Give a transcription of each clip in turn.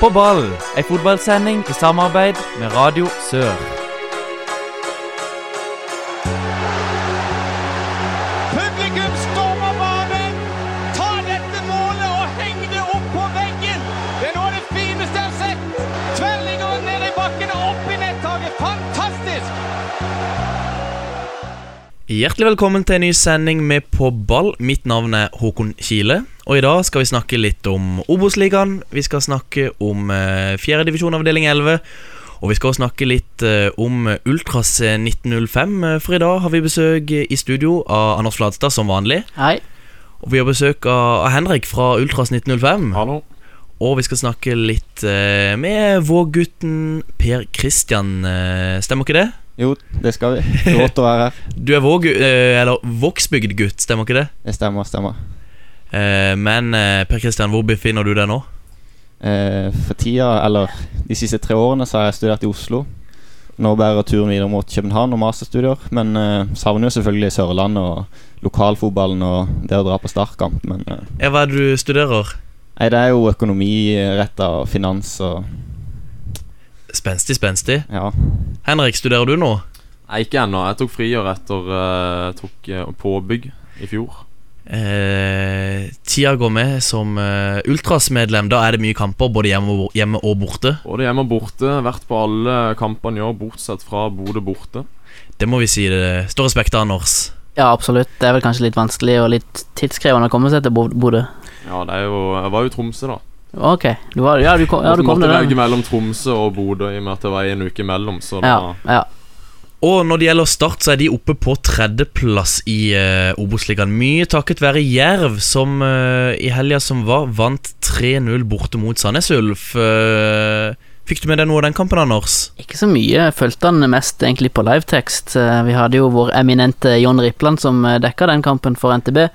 På ball, ei fotballsending i samarbeid med Radio Sør. Publikum stormer banen! Ta dette målet og heng det opp på veggen! Det er noe av det fineste jeg har sett! Tverrliggeren ned i bakken og opp i nettaket. Fantastisk! Hjertelig velkommen til en ny sending med På ball. Mitt navn er Håkon Kile. Og i dag skal vi snakke litt om Obos-ligaen. Vi skal snakke om eh, fjerde divisjon avdeling 11. Og vi skal også snakke litt eh, om Ultras 1905. eh, For i dag har vi besøk i studio av Anders Fladstad som vanlig. Hei. Og vi har besøk av Henrik fra Ultras 1905. Hallo. Og vi skal snakke litt med Våg-gutten Per Christian. eh, Stemmer ikke det? Jo, det skal vi. Godt å være her. Du er Våg... Eller Vågsbygd-gutt, stemmer ikke det? Det stemmer, stemmer. Eh, men eh, Per Kristian, hvor befinner du deg nå? Eh, for tida, eller de siste tre årene, så har jeg studert i Oslo. Nå bærer turen videre mot København og masterstudier. Men eh, savner jo selvfølgelig Sørlandet og lokalfotballen og det å dra på startkamp. Men eh, Hva er det du studerer? nei, det er jo økonomiretta og finans og Spenstig, spenstig. ja. Henrik, studerer du nå? Nei, ikke ennå. Jeg tok friår etter uh, tok påbygg i fjor. Eh, tida går med som eh, Ultras-medlem. Da er det mye kamper, både hjemme og, hjemme og borte. Både hjemme og borte. Vært på alle kampene i år, bortsett fra Bodø borte. Det må vi si. Det står respekt av, Anders. Ja, absolutt. Det er vel kanskje litt vanskelig og litt tidskrevende å komme seg til Bo- Bodø. Ja, det er jo Jeg var jo i Tromsø, da. Ok. Du var, ja, du kom, ja, du kom måtte velge mellom Tromsø og Bodø i og med at det var en uke imellom. Så da Ja, ja. Og når det gjelder Start, så er de oppe på tredjeplass i uh, Obos-ligaen. Mye takket være Jerv, som uh, i helga som var, vant 3-0 borte mot Sandnes Ulf. Uh, fikk du med deg noe av den kampen, Anders? Ikke så mye. Jeg Fulgte han mest egentlig på livetekst. Vi hadde jo vår eminente John Rippland som dekka den kampen for NTB.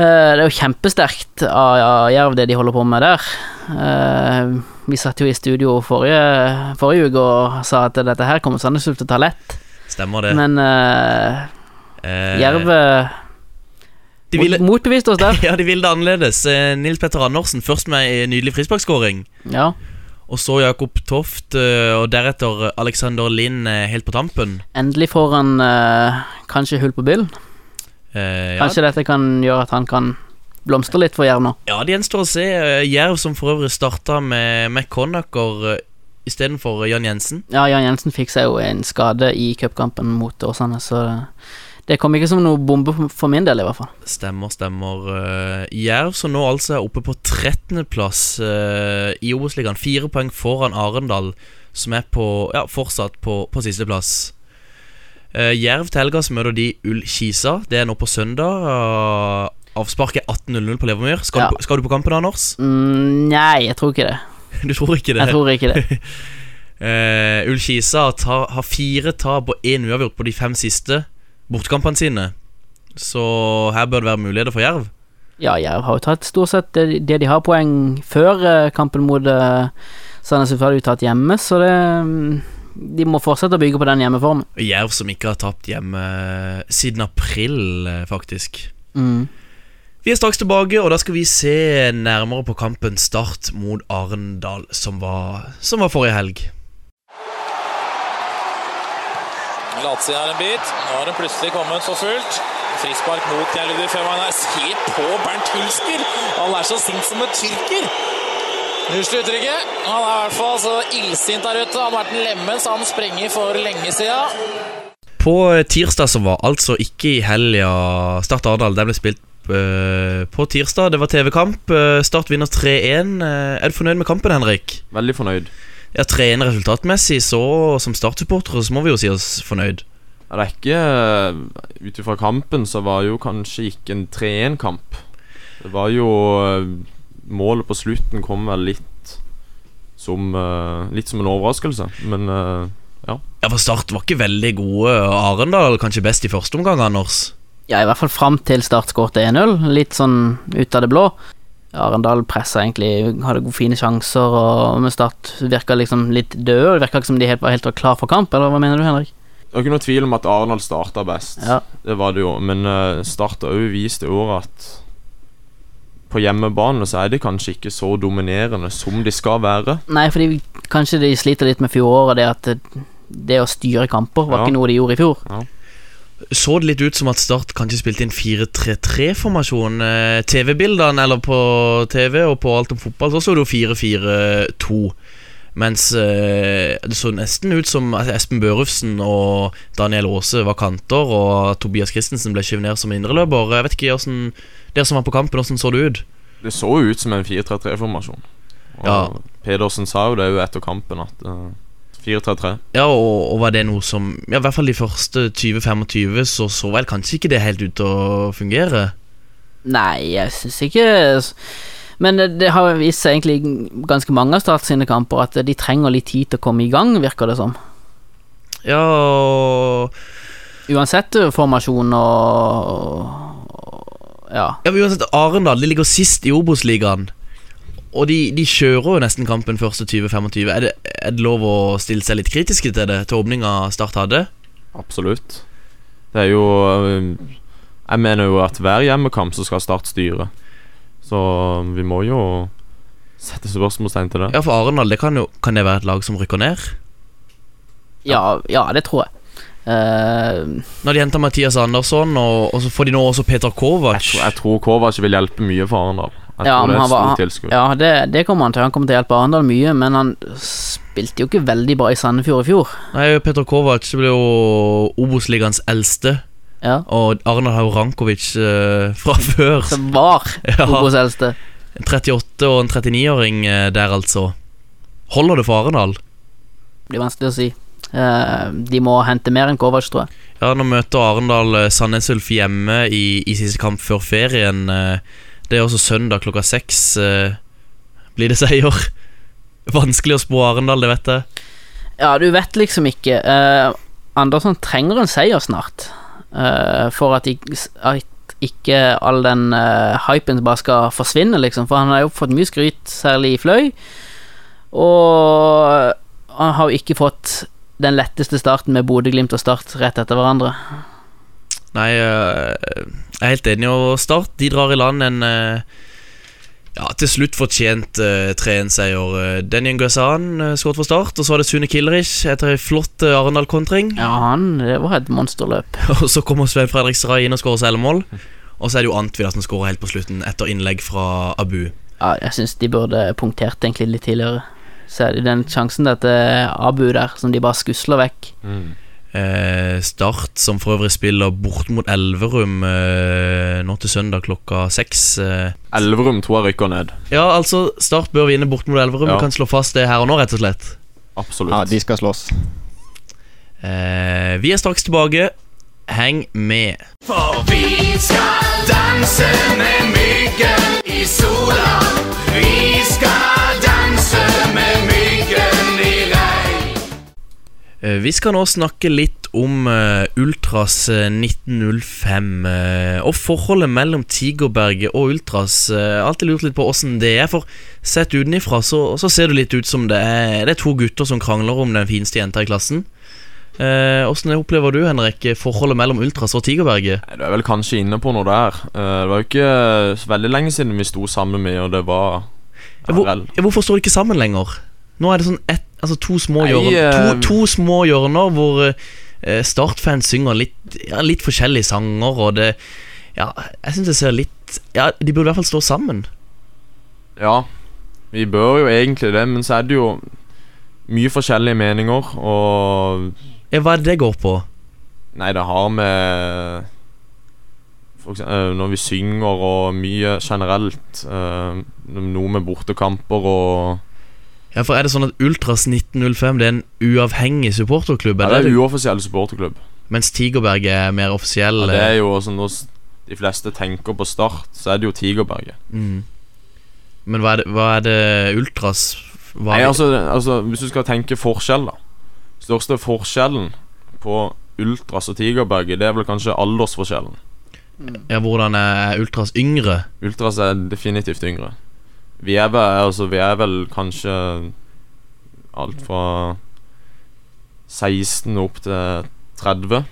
Eh, Det er jo kjempesterkt av Jerv, det de holder på med der. Eh, Vi satt jo i studio forrige, forrige uke og sa at dette her kommer Sandnes til å ta lett. Stemmer det. Men uh, Jerv de ville, motbeviste oss der. Ja, de ville det annerledes. Nils Petter Andersen først med en nydelig frisparkskåring. Ja. Og så Jakob Toft, og deretter Alexander Lind helt på tampen. Endelig får han uh, kanskje hull på byllen. Eh, ja, Kanskje dette kan gjøre at han kan blomstre litt for Jerv nå. ja, det gjenstår å se. Eh, Jerv som for øvrig starta med, McConnacher uh, istedenfor Jan Jensen. Ja, Jan Jensen fikk seg jo en skade i cupkampen mot Åsane, så det kom ikke som noe bombe for min del, i hvert fall. Stemmer, stemmer. eh, Jerv som nå altså er oppe på 13.-plass uh, i Obos-ligaen. Fire poeng foran Arendal, som er på, ja, fortsatt på, på sisteplass. Uh, Jerv til helga så møter de Ull-Kisa. Det er nå på søndag. Uh, avspark er 18.00 på Levermyr. Skal, Ja. du, skal du på kampen, Anders? Mm, nei, jeg tror ikke det. Du tror ikke det? Jeg tror ikke det. Uh, Ull-Kisa tar- har fire tap og én uavgjort på de fem siste bortkampene sine. Så her bør det være muligheter for Jerv. Ja, Jerv har jo tatt stort sett det, det de har poeng før eh, kampen mot Sandnes Ulf, jo tatt hjemme, så det mm, De må fortsette å bygge på den hjemmeformen. Jerv som ikke har tapt hjemme siden april, eh, faktisk. Mm. Vi er straks tilbake, og da skal vi se nærmere på kampen Start mot Arendal, som var, som var forrige helg. Latsi er en bit. Nå har det plutselig kommet for fullt. Frispark mot Føhmann her. Se på Bernt Hulsker! Han er så sint som en tyrker. Unnskyld uttrykket. Han er i hvert fall så illsint der ute. Han har vært en lemen, så han sprenger for lenge siden. På tirsdag som var, altså ikke i helga Start Arendal, det ble spilt eh, på tirsdag. Det var TV-kamp. Eh, Start vinner 3-1. Eh, er du fornøyd med kampen, Henrik? Veldig fornøyd. Ja, 3-1 resultatmessig, så som Start-supportere så må vi jo si oss fornøyd. Ja, det er ikke Ut ifra kampen så var jo kanskje ikke en 3-1-kamp. Det var jo Målet på slutten kom vel litt som eh, Litt som en overraskelse, men ja. Ja, for Start var ikke veldig gode. Arendal kanskje best i første omgang, Anders. Ja, i hvert fall fram til Start skåret 1-0. Litt sånn ut av det blå. Arendal pressa egentlig, hadde gode, fine sjanser, og med Start virka liksom litt døde. Det virka ikke som de helt, var helt klar for kamp, eller hva mener du, Henrik? Det var ikke noe tvil om at Arendal starta best. Ja. Det var det jo. Men uh, Start har òg vist i år at på hjemmebane så er de kanskje ikke så dominerende som de skal være. Nei, fordi kanskje de sliter litt med fjoråret, det at det, det å styre kamper var Ja. ikke noe de gjorde i fjor. Så det litt ut som at Start kanskje spilte inn 4-3-3-formasjon? Eh, TV-bildene eller på TV og på alt om fotball, så så det jo 4-4-2. Mens eh, det så nesten ut som Espen Børufsen og Daniel Aase var kanter, og Tobias Christensen ble skjøvet ned som indreløper. Jeg vet ikke hvordan Dere som var på kampen, hvordan så det ut? Det så jo ut som en 4-3-3-formasjon. Og Ja. Pedersen sa jo det jo etter kampen at uh, 4-3-3. Ja, og, og var det noe som Ja, i hvert fall de første 20-25 så så vel kanskje ikke det helt ut til å fungere. Nei, jeg syns ikke Men det, har vist seg egentlig ganske mange av Start sine kamper at de trenger litt tid til å komme i gang, virker det som. Ja, og Uansett eh, formasjon og Ja. Ja, men uansett, Arendal de ligger sist i Obos-ligaen. Og de, de kjører jo nesten kampen første 20-25. Er, det- er det lov å stille seg litt kritiske til det? Til åpninga Start hadde? Absolutt. Det er jo eh, Jeg mener jo at hver hjemmekamp så skal Start styre. Så vi må jo sette spørsmålstegn til det. Ja, for Arendal, det kan jo Kan det være et lag som rykker ned? Ja, ja det tror jeg. Eh, Når de henter Mathias Andersson, og, og så får de nå også Peter Jeg Kovac. tror, jeg tror Kovac vil hjelpe mye for Arendal. Ja, det han var- ja, det, det kommer han til. Han kommer til å hjelpe Arendal mye, men han spilte jo ikke veldig bra i Sandefjord i fjor. Nei, Peter Kovac ble jo Obos-ligaens eldste. Ja. Og Arendal har jo Rankovic uh, fra før. Som var Ja. Obos eldste. En 38 og en 39-åring eh, der, altså. Holder det for Arendal? Blir vanskelig å si. Eh, de må hente mer enn Kovac, tror jeg. Ja, nå møter Arendal eh, Sandnes Ulf hjemme i, i siste kamp før ferien. eh. Det er også søndag klokka seks. Blir det seier? Vanskelig å spå Arendal, det vet jeg. Ja, du vet liksom ikke. Eh, Andersson trenger en seier snart. eh, for at, at ikke all den eh, hypen bare skal forsvinne, liksom. For han har jo fått mye skryt, særlig i Fløy. Og han har jo ikke fått den letteste starten med Bodø-Glimt og Start rett etter hverandre. Nei, eh, jeg er helt enig. Og Start de drar i land en eh, ja, til slutt fortjent uh, 3-1-seier. Denny Denjen Gøsan uh, skåret for Start, og så var det Sune Killerich etter ei flott Arendal-kontring. Ja, han Det var et monsterløp. Og så kommer Svein Fredrik Stray inn og skårer selvmål. Og så er det jo Antvida som skårer helt på slutten, etter innlegg fra Abu. Ja, jeg syns de burde punktert egentlig litt tidligere. Så er det den sjansen til Abu der, som de bare skusler vekk. Mm. Eh, start, som for øvrig spiller bort mot Elverum eh, nå til søndag klokka seks. Eh. Elverum tror jeg rykker ned. Ja, altså, Start bør vinne bort mot Elverum. Ja. Vi kan slå fast det her og nå, rett og slett. Absolutt. Ja, de skal slåss. Eh, vi er straks tilbake. Heng med. For vi Vi skal nå snakke litt om eh, Ultras eh, 1905 eh, og forholdet mellom Tigerberget og Ultras. Uh, alltid lurt litt på åssen det er, for sett utenfra så, så ser det litt ut som det er, det er to gutter som krangler om den fineste jenta i klassen. Eh, Åssen opplever du, Henrik, forholdet mellom Ultras og Tigerberget? Du er vel kanskje inne på noe der. Eh, det var jo ikke veldig lenge siden vi sto sammen med, og det var Ja, hvor, hvorfor står de ikke sammen lenger? Nå er det sånn ett, altså to små Nei, hjørner eh, to, to små hjørner hvor eh, Start-fans synger litt, ja, litt forskjellige sanger, og det Ja, jeg syns det ser litt Ja, de burde i hvert fall stå sammen. Ja, vi bør jo egentlig det, men så er det jo mye forskjellige meninger, og Ja, hva er det det går på? Nei, det har med for eksempel, eh, Når vi synger og mye generelt. eh, noe med bortekamper og Ja, for Er det sånn at Ultras 1905 Det er en uavhengig supporterklubb? ja, Det er en uoffisiell supporterklubb. Mens Tigerberg er mer offisiell? Ja, det er jo sånn når de fleste tenker på Start, så er det jo Tigerberget. mm. Men hva er det, hva er det Ultras hva Nei, altså, altså Hvis du skal tenke forskjell, da. Største forskjellen på Ultras og Tigerberget, det er vel kanskje aldersforskjellen. ja, Hvordan er Ultras yngre? Ultras er definitivt yngre. Vi er altså, vi er vel kanskje alt fra 16 opp til 30.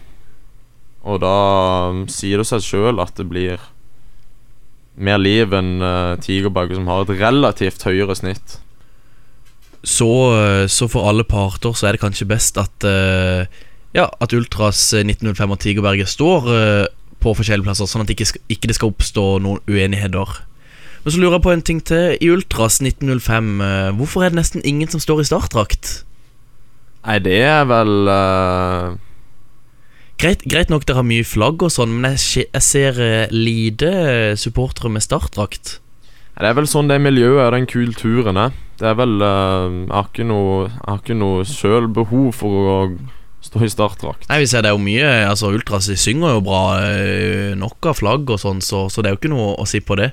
Og da um, sier det seg sjøl at det blir mer liv enn uh, Tigerberget, som har et relativt høyere snitt. Så, eh, så for alle parter så er det kanskje best at uh, Ja, at Ultras eh, 1905 og Tigerberget står uh, på forskjellige plasser, sånn at ikke, ikke det skal oppstå noen uenigheter. Men så lurer jeg på en ting til. I Ultras 1905, eh, hvorfor er det nesten ingen som står i startdrakt? Nei, det er vel uh... Greit, greit nok dere har mye flagg og sånn, men jeg, jeg ser uh, lite supportere med startdrakt. Det er vel sånn det miljøet og den kulturen er. Det er vel uh, Jeg har ikke noe har ikke noe sjøl behov for å stå i startdrakt. Nei, vi ser det jo mye Altså, Ultras synger jo bra nok av flagg og sånn, så, så det er jo ikke noe å si på det.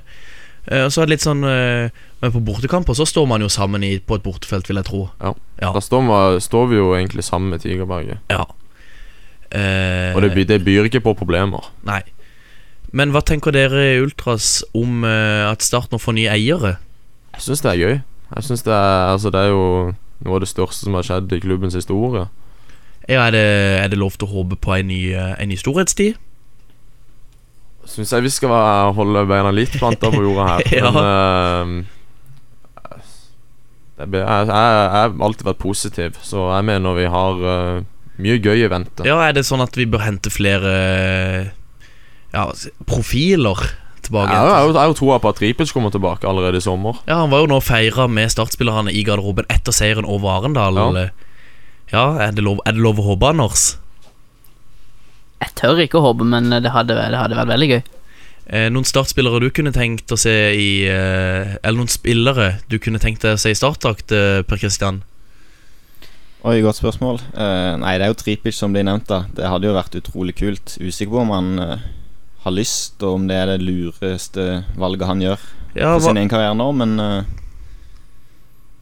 Eh, og så er det litt sånn eh, Men på bortekamper så står man jo sammen i, på et bortefelt, vil jeg tro. Ja. Ja. Da står, vi- står vi jo egentlig sammen med Tigerberget. ja. Eh, Og det, det byr ikke på problemer. Nei. Men hva tenker dere i Ultras om eh, at Start nå får nye eiere? Jeg syns det er gøy. Jeg synes det er Altså, det er jo noe av det største som har skjedd i klubbens historie. Ja, er det, er det lov til å håpe på en ny, en ny storhetstid? Syns jeg vi skal være, holde beina litt planta på jorda her. Ja. Men uh, jeg, jeg, jeg har alltid vært positiv, så jeg mener vi har uh, mye gøy i vente. Ja, er det sånn at vi bør hente flere ja, profiler tilbake? Jeg har jo- jo troa på at Ripic kommer tilbake allerede i sommer. Ja, Han var jo nå feira med startspillerne i garderoben etter seieren over Arendal. Ja. Ja, er, det lov, er det lov å håpe, Anders? Jeg tør ikke å håpe, men det hadde, det hadde vært veldig gøy. Eh, noen startspillere du kunne tenkt å se i eh, Eller noen spillere du kunne tenkt deg å se i starttakt, eh, Per Kristian? Oi, godt spørsmål. Eh, nei, det er jo Tripic som blir nevnt, da. Det hadde jo vært utrolig kult. Usikker på om han eh, har lyst, og om det er det lureste valget han gjør Ja, for sin egen karriere nå, men eh,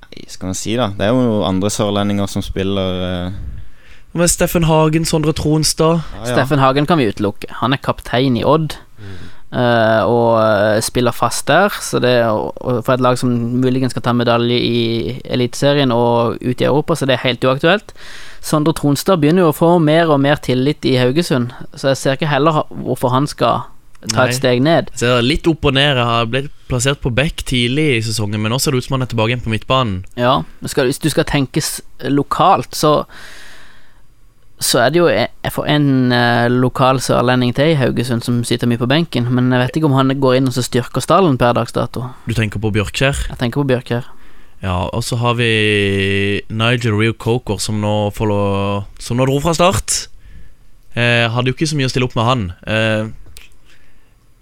Nei, skal man si, da. Det er jo andre sørlendinger som spiller eh, med Steffen Hagen, Sondre Tronstad? ja, ja. Steffen Hagen kan vi utelukke. Han er kaptein i Odd. eh, og eh, spiller fast der, så det for et lag som muligens skal ta medalje i Eliteserien og ut i Europa, så det er helt uaktuelt. Sondre Tronstad begynner jo å få mer og mer tillit i Haugesund, så jeg ser ikke heller hvorfor han skal ta Nei. et steg ned. Jeg ser litt opp og ned. Jeg har blitt plassert på back tidlig i sesongen, men nå ser det ut som han er tilbake igjen på midtbanen. Ja, hvis du skal tenkes lokalt, så så er det jo jeg får en eh, lokal sørlending til i Haugesund som sitter mye på benken, men jeg vet ikke om han går inn og så styrker stallen per dags dato. Du tenker på Bjørkjær? Jeg tenker på Bjørkjær. Ja, og så har vi Nigel Rio Coker, som nå, får lov, som nå dro fra start. Eh, hadde jo ikke så mye å stille opp med han. Eh,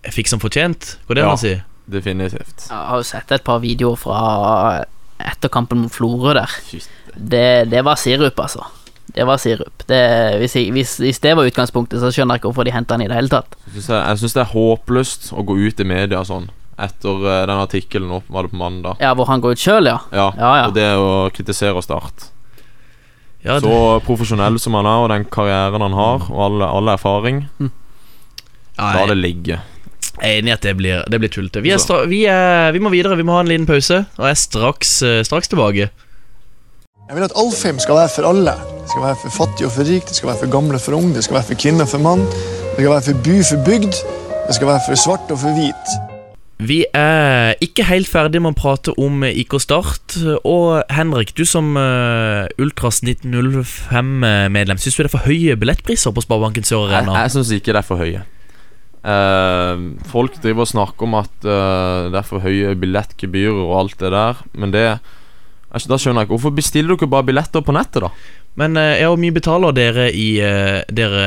jeg fikk som fortjent, går det an Ja. å si? Definitivt. Jeg har jo sett et par videoer fra etter kampen mot Florø der. Det, det var sirup, altså. Det var sirup. Det, hvis, jeg, hvis, hvis det var utgangspunktet, så skjønner jeg ikke hvorfor de henta han i det hele tatt. Jeg syns jeg, jeg det er håpløst å gå ut i media sånn etter eh, den artikkelen opp, var det på mandag. Ja, hvor han går ut sjøl, ja. Ja, Ja, ja. Og det å kritisere Start. Ja, det, Så profesjonell som han er, og den karrieren han har, og all, all erfaring, la jeg det ligge. er enig i at det blir, det blir tullete. Vi, vi, vi må videre, vi må ha en liten pause, og jeg er straks, eh, straks tilbake. Jeg vil at Alfheim skal være for alle. Det skal være for fattig og for rik, det skal være for gamle og for unge, det skal være for kvinne og for mann, det skal være for by for bygd, det skal være for svart og for hvit. Vi er ikke helt ferdig med å prate om IK Start. Og Henrik, du som eh, Ultras 1905-medlem, syns du det er for høye billettpriser på Sparebanken Sør Jeg, Arena? jeg syns ikke det er for høye. Uh, folk driver og snakker om at uh, det er for høye billettgebyrer og alt det der, men det altså, Da skjønner jeg ikke. Hvorfor bestiller dere bare billetter på nettet, da? Men eh, ja, hvor mye betaler dere i, eh, dere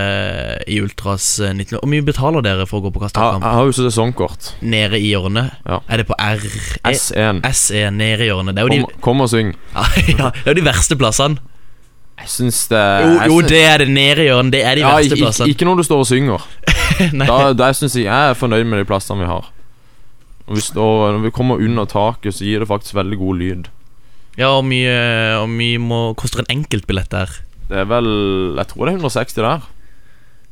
i Ultras eh, 19... Hvor mye betaler dere for å gå på Jeg, Kasterkamp? jeg har jo sesongkort. Nede i hjørnet? Ja. Er det på R? S1. S1, nede i hjørnet. Det er jo Kom, kom og syng. de, ja, det er jo de verste plassene. Jeg syns det Jo, jeg jo, syns- det er det nede i hjørnet. Det er de ja, verste ikke, plassene. ikke når du står og synger. Da, da syns jeg jeg er fornøyd med de plassene vi har. Når vi, står, når vi kommer under taket, så gir det faktisk veldig god lyd. Ja, og mye, og mye må, koster en enkeltbillett der? Det er vel Jeg tror det er 160 der.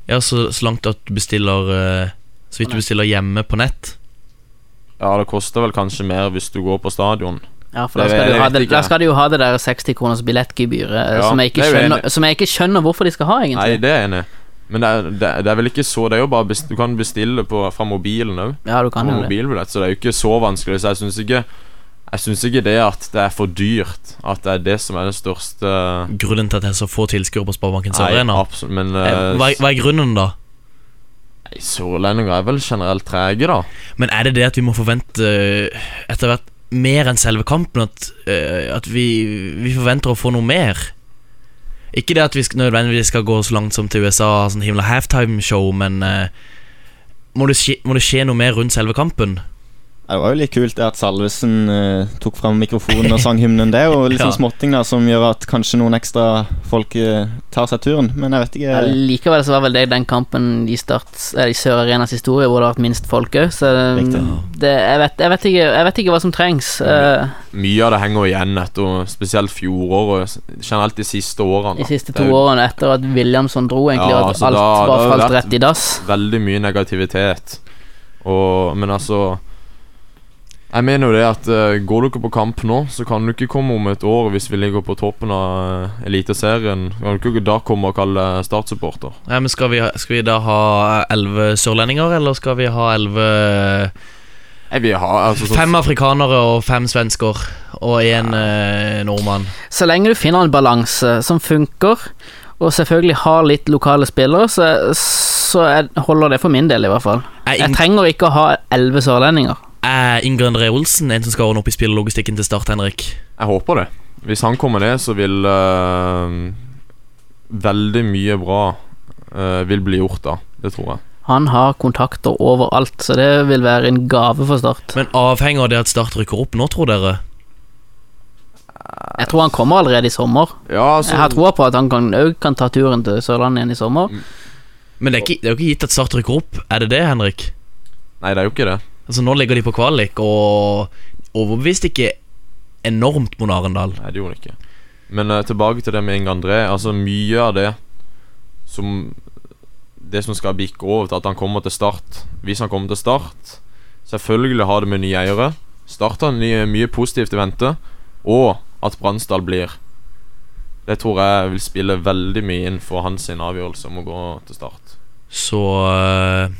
Ja, så, så langt at du bestiller eh, Så vidt du bestiller hjemme på nett. Ja, det koster vel kanskje mer hvis du går på stadion. Ja, for da skal, det da skal de jo ha det der 60 kroners billettgebyret, eh, Ja, som, jeg er skjønner, som jeg ikke skjønner hvorfor de skal ha, egentlig. Nei, det er enig. Men det er, det, det er vel ikke så Det er jo bare best, Du kan bestille på, fra mobilen òg. Ja, du kan jo det. Mobilbillett, så det er jo ikke så vanskelig. Så jeg syns ikke Jeg synes ikke det at det er for dyrt, at det er det som er det største Grunnen til at det er så få tilskuere på Sparebanken Sør-Arena. men Eh, eh, Hva, hva er grunnen, da? Sørlendinger er vel generelt trege, da. Men er det det at vi må forvente eh, etter hvert mer enn selve kampen? At, at vi, vi forventer å få noe mer? Ikke det at vi skal, nødvendigvis skal gå så langt som til USA sånn himla halftime-show, men uh, må, det skje, må det skje noe mer rundt selve kampen? Ja, Det var jo litt kult det at Salvesen uh, tok fram mikrofonen og sang hymnen. Det er jo litt sånn småting da som gjør at kanskje noen ekstra folk uh, tar seg turen. Men jeg vet ikke Ja, likevel så var vel det den kampen i, start, i Sør Arenas historie hvor det har vært minst folk òg, så Riktig. det, jeg, vet, jeg, vet ikke, jeg vet ikke hva som trengs. Uh, Mye av det henger igjen etter spesielt fjoråret. Generelt de siste årene. de siste to årene etter at Williamson dro, egentlig, Ja, og at altså, alt da- var falt rett i dass. Veldig mye negativitet. Og, men altså Jeg mener jo det at uh, går dere på kamp nå, så kan du ikke komme om et år hvis vi ligger på toppen av uh, Eliteserien. Kan du ikke da komme og kalle deg Start-supporter? Ja, men skal vi, skal vi da ha elleve sørlendinger, eller skal vi ha elleve altså, så, Fem afrikanere og fem svensker og én uh, nordmann. Så lenge du finner en balanse som funker, og selvfølgelig har litt lokale spillere, så, så er, holder det for min del, i hvert fall. Jeg, Jeg trenger ikke å ha elleve sørlendinger. Er Inge André Olsen en som skal ordne opp i spillelogistikken til Start, Henrik? Jeg håper det. Hvis han kommer ned, så vil uh, veldig mye bra uh, vil bli gjort da. Det tror jeg. Han har kontakter overalt, så det vil være en gave for Start. Men avhenger det at Start rykker opp nå, tror dere? Jeg tror han kommer allerede i sommer. Ja, altså Jeg har troa på at han kan, kan ta turen til Sørlandet igjen i sommer. Men det er, ikke, det er jo ikke gitt at Start rykker opp. Er det det, Henrik? Nei, det er jo ikke det. Altså Nå ligger de på kvalik og overbeviste ikke enormt mot Arendal. Nei, det gjorde han ikke. Men uh, tilbake til det med Inge André. Altså Mye av det som Det som skal bikke over til at han kommer til Start Hvis han kommer til Start Selvfølgelig har det med nye eiere. Start har mye positivt i vente. Og at Bransdal blir. Det tror jeg vil spille veldig mye inn for hans avgjørelse om å gå til Start. Så øh,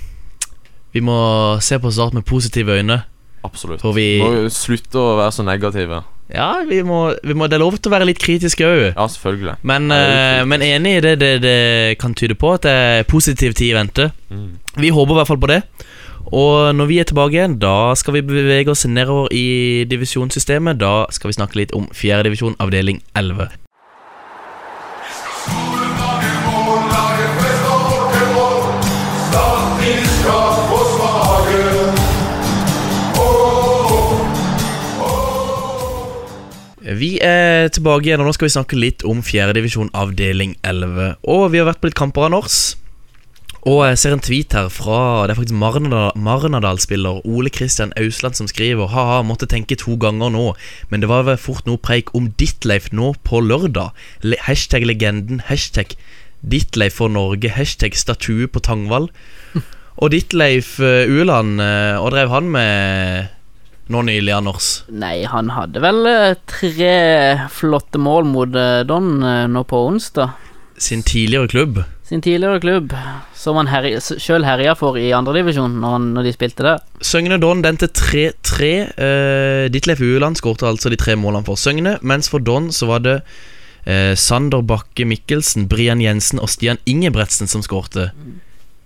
vi må se på Start med positive øyne. Absolutt. For vi Må slutte å være så negative. Ja, vi må, vi må Det er lov til å være litt kritiske òg. Ja, selvfølgelig. Men, kritisk. men enig i det, det det kan tyde på at det er positiv tid i vente. Mm. Vi håper i hvert fall på det. Og når vi er tilbake igjen, da skal vi bevege oss nedover i divisjonssystemet. Da skal vi snakke litt om fjerdedivisjon, avdeling 11. Vi er tilbake igjen, og nå skal vi snakke litt om fjerdedivisjon, avdeling 11. Og vi har vært på litt kamper, av Nors. Og jeg ser en tweet her fra Det er faktisk Marnardal-spiller Ole Kristian Ausland som skriver Ha-ha, måtte tenke to ganger nå, men det var vel fort noe preik om Ditleif nå på lørdag. Le hashtag legenden, hashtag Ditleif for Norge, hashtag statue på Tangvall. Og Ditleif uh, Ueland, eh, hva drev han med nå nylig, Anders? Nei, han hadde vel eh, tre flotte mål mot eh, Don eh, nå på onsdag. Sin tidligere klubb. Sin tidligere klubb, som han herj sjøl herja for i andredivisjon når, han- når de spilte der. Søgne Don den til 3-3. Uh, Ditleif Ueland skårte altså de tre målene for Søgne, mens for Don så var det eh, Sander Bakke Mikkelsen, Brian Jensen og Stian Ingebretsen som skårte.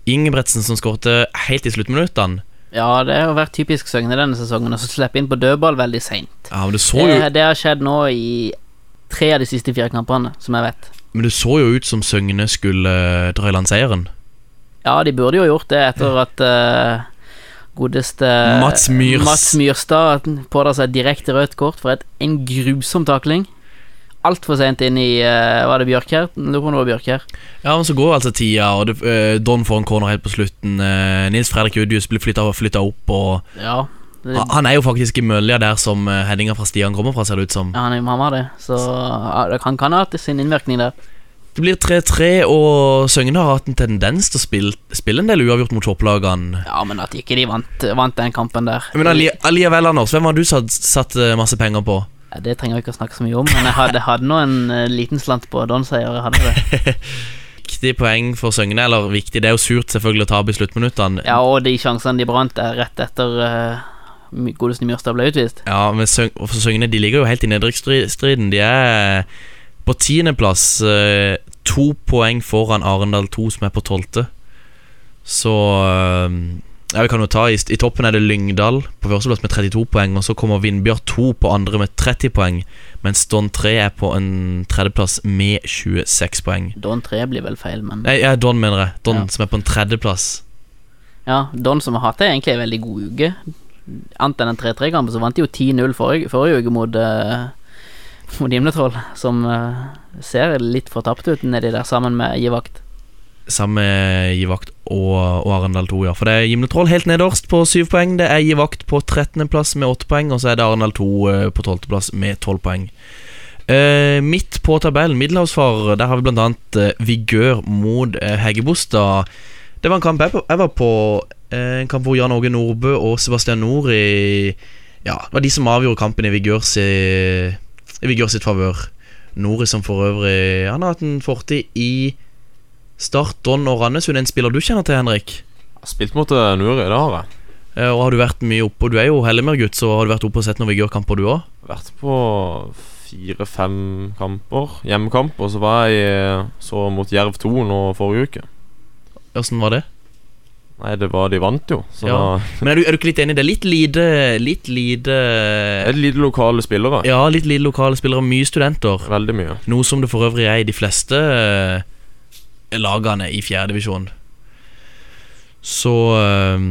Ingebretsen som skårte helt i sluttminuttene. Ja, det har vært typisk Søgne denne sesongen, så slippe inn på dødball veldig seint. Ja, det jo Det, det har skjedd nå i tre av de siste fire kampene, som jeg vet. Men det så jo ut som Søgne skulle eh, dra i land seieren. Ja, de burde jo gjort det etter at uh, godeste Mats Myrs. Mats Myrstad pådrar seg direkte rødt kort for et, en grusom takling. Altfor sent inn i uh, Var det Bjørkjær? Lurer på om det var Bjørkjær. Ja, men så går altså tida, og det, uh, Don får en corner helt på slutten. Uh, Nils Fredrik Udius blir flytta opp, og Ja. Det, han- han er jo faktisk i mølja der som uh, headinga fra Stian kommer fra, ser det ut som. ja, han er jo mamma, det. Så ja, han kan, ha hatt sin innvirkning der. Det blir 3-3, og Søgne har hatt en tendens til å spille, spille en del uavgjort mot topplagene. Ja, men at ikke de vant, vant den kampen der Men alli- allikevel, Anders, hvem har du satt, satt eh, masse penger på? Ja, Det trenger vi ikke å snakke så mye om, men jeg hadde, hadde nå en eh, liten slant på Don-seier. Jeg hadde det. viktig poeng for Søgne. Eller viktig, det er jo surt selvfølgelig å tape i sluttminuttene. Ja, og de sjansene de brant er rett etter uh, godeste Mjørstad ble utvist. Ja, men Søg for Søgne de ligger jo helt i nedrykksstriden. De er på tiendeplass, uh, to poeng foran Arendal 2, som er på tolvte. Så eh, ja, vi kan jo ta i, I toppen er det Lyngdal på førsteplass med 32 poeng. Og så kommer Vindbjørn 2 på andre med 30 poeng. Mens Don 3 er på en tredjeplass med 26 poeng. Don 3 blir vel feil, men Nei, ja, Don mener jeg. Don Ja. som er på en tredjeplass. Ja, Don som har hatt det egentlig en veldig god uke. Annet enn den 3-3-kampen, så vant de jo 10-0 forrige, forrige uke mot uh, Mot Gimletroll, som uh, ser litt fortapt ut nedi der, sammen med Givakt. Sammen med Givakt og, og Arendal 2, ja. For det er Gimle Troll helt nederst på 7 poeng. Det er Givakt på 13.-plass med 8 poeng, og så er det Arendal 2 eh, på 12.-plass med 12 poeng. Uh, midt på tabellen, middelhavsfarer, der har vi blant annet eh, Vigør mot eh, Heggebostad. Det var en kamp jeg, jeg var på. uh, en kamp hvor Jan Åge Nordbø og Sebastian Nori Ja, det var de som avgjorde kampen i Vigør, si, i Vigør sitt favør. Nori som for øvrig Han har hatt en fortid i Start, Don og Randesund. En spiller du kjenner til, Henrik? Jeg har spilt mot eh, Nuri, det har jeg. Eh, Og har du vært mye oppe? Du er jo Hellemer-gutt, så har du vært oppe og sett noen Vigør-kamper, du òg? Vært på fire-fem kamper, hjemmekamp, og så var jeg eh, så mot Jerv 2 nå forrige uke. Åssen var det? Nei, det var De vant jo, så Ja. Men er du, er du ikke litt enig? Det er litt lite Litt lite det er lite lokale spillere. Ja, litt lite lokale spillere, mye studenter. Veldig mye. Noe som det for øvrig er i de fleste lagene i fjerdedivisjon. Så eh,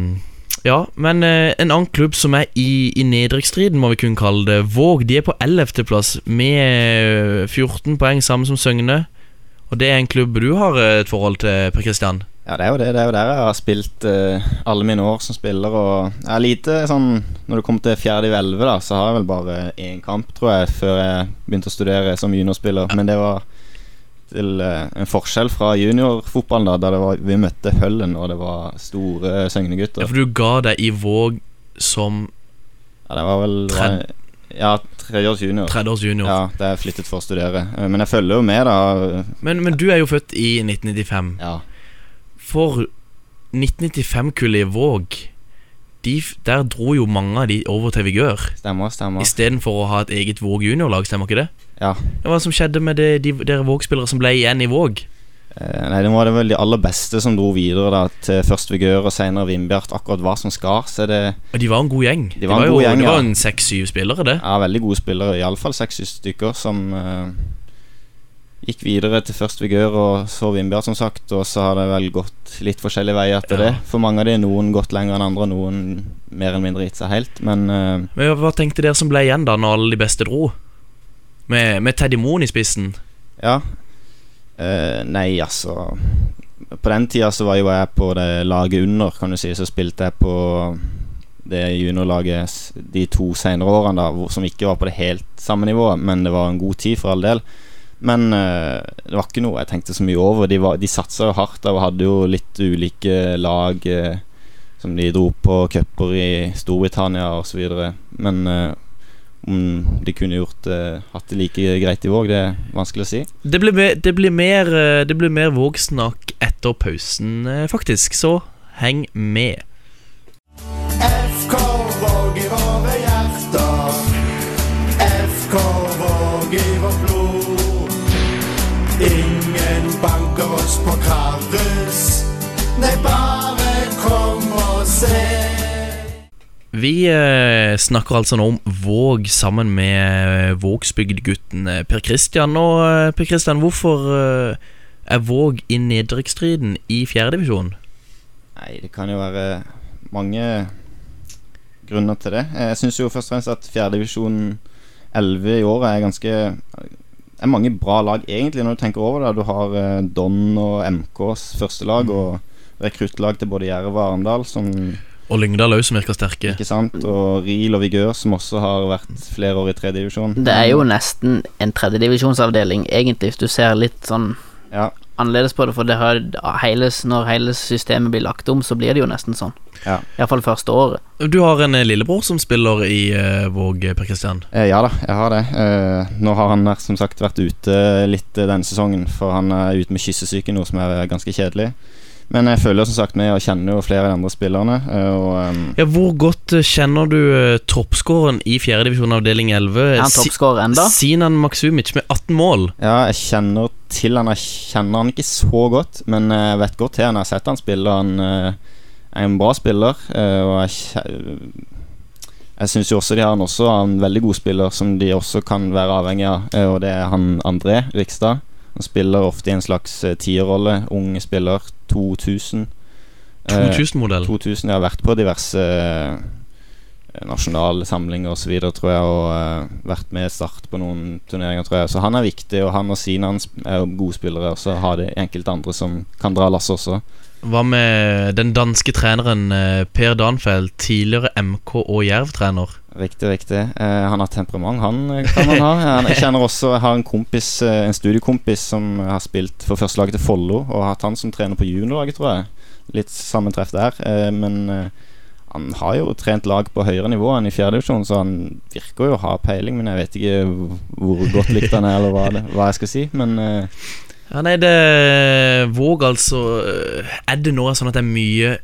Ja, men eh, en annen klubb som er i, i nedrykksstriden, må vi kunne kalle det, Våg, de er på 11.-plass med eh, 14 poeng, samme som Søgne. Og det er en klubb du har eh, et forhold til, Per Kristian? Ja, det er jo det. Det er jo der jeg har spilt uh, alle mine år som spiller. Og jeg er lite sånn Når det kommer til fjerde i elleve, da, så har jeg vel bare én kamp, tror jeg, før jeg begynte å studere som juniorspiller. Men det var til eh, en forskjell fra juniorfotballen, da, der det var, vi møtte Høllen, og det var store Ja, Søgne-gutter. for du ga deg i Våg som Ja, det var vel var, Ja, tredjeårs junior. 30-års junior. Ja, det er flyttet for å studere. Eh, Men jeg følger jo med, da. Men, men du er jo født i 1995. Ja. For 1995-kullet i Våg de, Der dro jo mange av de over til Vigør Stemmer, stemmer. Istedenfor å ha et eget Våg juniorlag, stemmer ikke det? Ja. Hva som skjedde med det, de, dere Våg-spillere som ble igjen i Våg? Eh, Nei, det var det vel de aller beste som dro videre da til først Vigør og senere Vindbjart. Akkurat hva som skar. Så det Og de var en god gjeng. De var en jo, god gjeng, det var en seks-syv spillere, det. Ja, veldig gode spillere, iallfall seks-syv stykker, som eh, gikk videre til først Vigør og så Vindbjart, som sagt. Og så har det vel gått litt forskjellige veier etter Ja. det. For mange av de noen gått lenger enn andre, noen mer eller mindre gitt seg helt. Men eh, Men hva tenkte dere som ble igjen da, når alle de beste dro? Med, med Teddy Moen i spissen. ja. Uh, nei, altså På den tida så var jo jeg på det laget under, kan du si. Så spilte jeg på det juniorlaget de to senere årene, da som ikke var på det helt samme nivået, men det var en god tid for all del. Men uh, det var ikke noe jeg tenkte så mye over. De, var, de satsa jo hardt og hadde jo litt ulike lag uh, som de dro på cuper i Storbritannia osv. Men om de kunne gjort uh, hatt det like greit i Våg, det er vanskelig å si. Det blir, mer- det blir mer, eh, det blir mer Våg-snakk etter pausen, eh, faktisk. Så heng med. Vi eh, snakker altså nå om Våg sammen med Vågsbygdgutten Vågsbygd-gutten eh, Per Kristian. Og eh, Per Kristian, hvorfor eh, er Våg i nedrykksstriden i fjerdedivisjon? Nei, det kan jo være mange grunner til det. Jeg syns jo først og fremst at fjerdedivisjon 11 i året er ganske er mange bra lag, egentlig, når du tenker over det. Du har eh, Don og MKs første lag, og rekruttlag til både Jerv og Arendal, som Og Lyngdal òg, som virker sterke. Ikke sant? Og Riel og Vigør, som også har vært flere år i tredjedivisjon. Det er jo nesten en tredjedivisjonsavdeling, egentlig, hvis du ser litt sånn Ja. annerledes på det, for det har, heiles, når hele systemet blir lagt om, så blir det jo nesten sånn. Ja. Iallfall første året. Du har en eh, lillebror som spiller i uh, Våg, Per Kristian. Eh, ja da, jeg har det. Eh, nå har han som sagt vært ute litt eh, denne sesongen, for han er ute med kyssesyke, noe som er ganske kjedelig. Men jeg føler som sagt med og kjenner jo flere av de andre spillerne. eh, og um, Ja, hvor godt eh, kjenner du uh, toppskåren i fjerdedivisjon avdeling 11? Er han toppskårer enda? Sinan Maksumic med 18 mål. ja, jeg kjenner til han Jeg kjenner han ikke så godt, men jeg vet godt til han. Jeg har sett han spille. Han eh, er en bra spiller, eh, og jeg jeg syns også de har en, også en veldig god spiller som de også kan være avhengig av, eh, og det er han André Rikstad. Han spiller ofte i en slags eh, tierrolle. Ung spiller. 2000. Eh, 2000-modell. 2000 Jeg har vært på diverse eh, nasjonale samlinger osv., tror jeg, og eh, vært med start på noen turneringer, tror jeg. Så han er viktig, og han og Sinan er gode spillere. Og så har de enkelte andre som kan dra lasset også. Hva med den danske treneren eh, Per Danfeld, tidligere MK og Jerv-trener? Riktig, riktig. Eh, han har temperament, han kan man ha. Han, jeg kjenner også Jeg har en kompis eh, En studiekompis som har spilt for førstelaget til Follo, og har hatt han som trener på juniorlaget, tror jeg. Litt sammentreff der. Eh, men eh, han har jo trent lag på høyere nivå enn i fjerdedivisjon, så han virker jo å ha peiling, men jeg vet ikke hvor godt likt han er, eller hva, det, hva jeg skal si. Men eh, Ja, nei, det Våg, altså eh, Er det nå sånn at det er mye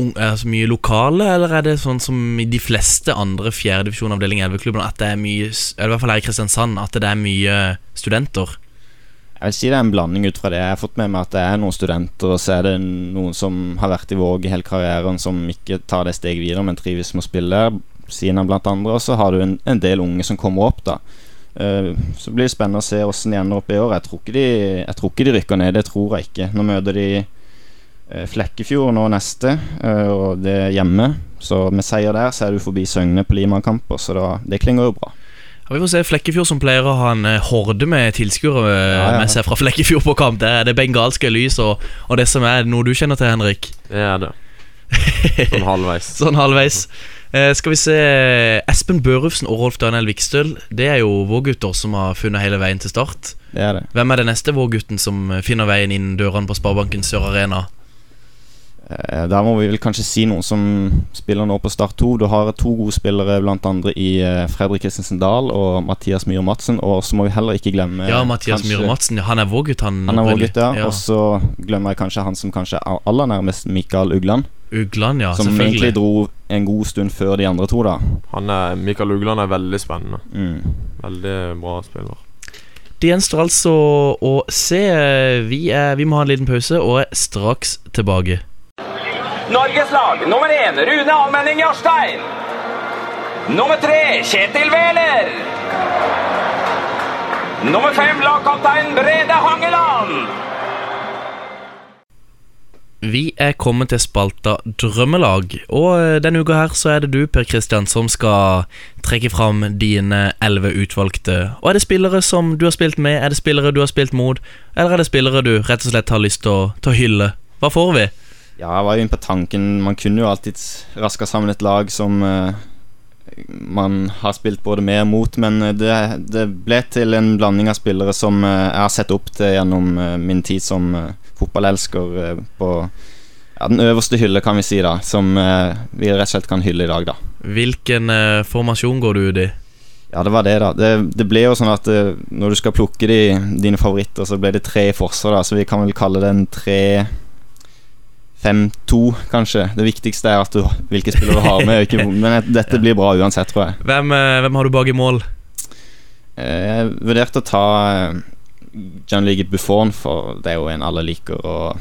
altså mye lokale, eller er det sånn som i de fleste andre fjerdedivisjon avdeling 11-klubbene, at det er mye Eller i hvert fall her i Kristiansand, at det er mye studenter? Jeg vil si det er en blanding ut fra det. Jeg har fått med meg at det er noen studenter, og så er det noen som har vært i Våg hele karrieren, som ikke tar det steget videre, men trives med å spille der. av blant andre. Og så har du en, en del unge som kommer opp, da. Eh, så blir det spennende å se åssen de ender opp i år. Jeg tror, ikke de, jeg tror ikke de rykker ned, det tror jeg ikke. Nå møter de eh, Flekkefjord nå neste, eh, og det er hjemme. Så med seier der så er du forbi Søgne på Lima-kamper, så da, det klinger jo bra. Ja, vi får se Flekkefjord som pleier å ha en horde med tilskuere Ja, ja. med seg fra Flekkefjord på kamp. Det er det bengalske lys og, og det som er noe du kjenner til, Henrik. Det er det. Sånn halvveis. Sånn halvveis. Eh, skal vi se Espen Børufsen og Rolf Daniel Vikstøl. Det er jo vågutter som har funnet hele veien til start. Det er det. Hvem er den neste vågutten som eh, finner veien inn dørene på Sparebanken Sør Arena? Eh, Der må vi vel kanskje si noen som spiller nå på Start 2. Du har to gode spillere, andre i eh, Fredrik Kristensen Dahl og Mathias Myhre Madsen. Og så må vi heller ikke glemme Ja, Mathias kanskje- Myhre Madsen. Han er vågutt han. Han er vår gutt, ja. ja. Og så glemmer jeg kanskje han som kanskje er aller nærmest Mikael Ugland. Ugland, ja. som egentlig dro en god stund før de andre to, da. Han er, Mikael Ugland er veldig spennende. Mm. Veldig bra spiller. Det gjenstår altså å se. Vi, er, vi må ha en liten pause og er straks tilbake. Norges lag nummer én Rune Almenning Jarstein. Nummer tre Kjetil Wæler. Nummer fem lagkaptein Brede Hangeland. Vi er kommet til spalta Drømmelag, og eh, denne uka her så er det du, Per Kristian, som skal trekke fram dine elleve utvalgte. Og er det spillere som du har spilt med, er det spillere du har spilt mot, eller er det spillere du rett og slett har lyst til å, til å hylle? Hva får vi? Ja, jeg var jo inne på tanken Man kunne jo alltid raska sammen et lag som uh, man har spilt både med og mot, men eh, det, det ble til en blanding av spillere som uh, jeg har sett opp til gjennom uh, min tid som eh, fotballelsker eh, på ja, den øverste hylle, kan vi si, da. Som eh, vi rett og slett kan hylle i dag, da. Hvilken eh, formasjon går du ut i? Ja, det var det, da. Det, det ble jo sånn at eh, når du skal plukke de, dine favoritter, så ble det tre i forsvar, da. Så vi kan vel kalle det en tre 5-2, kanskje. Det viktigste er at du, hvilke spillere du har med. Ikke, men et- dette blir bra uansett, tror jeg. Hvem, eh, hvem har du bak i mål? Jeg vurderte å ta eh, Ligget Buffon, for det er jo en alle liker, og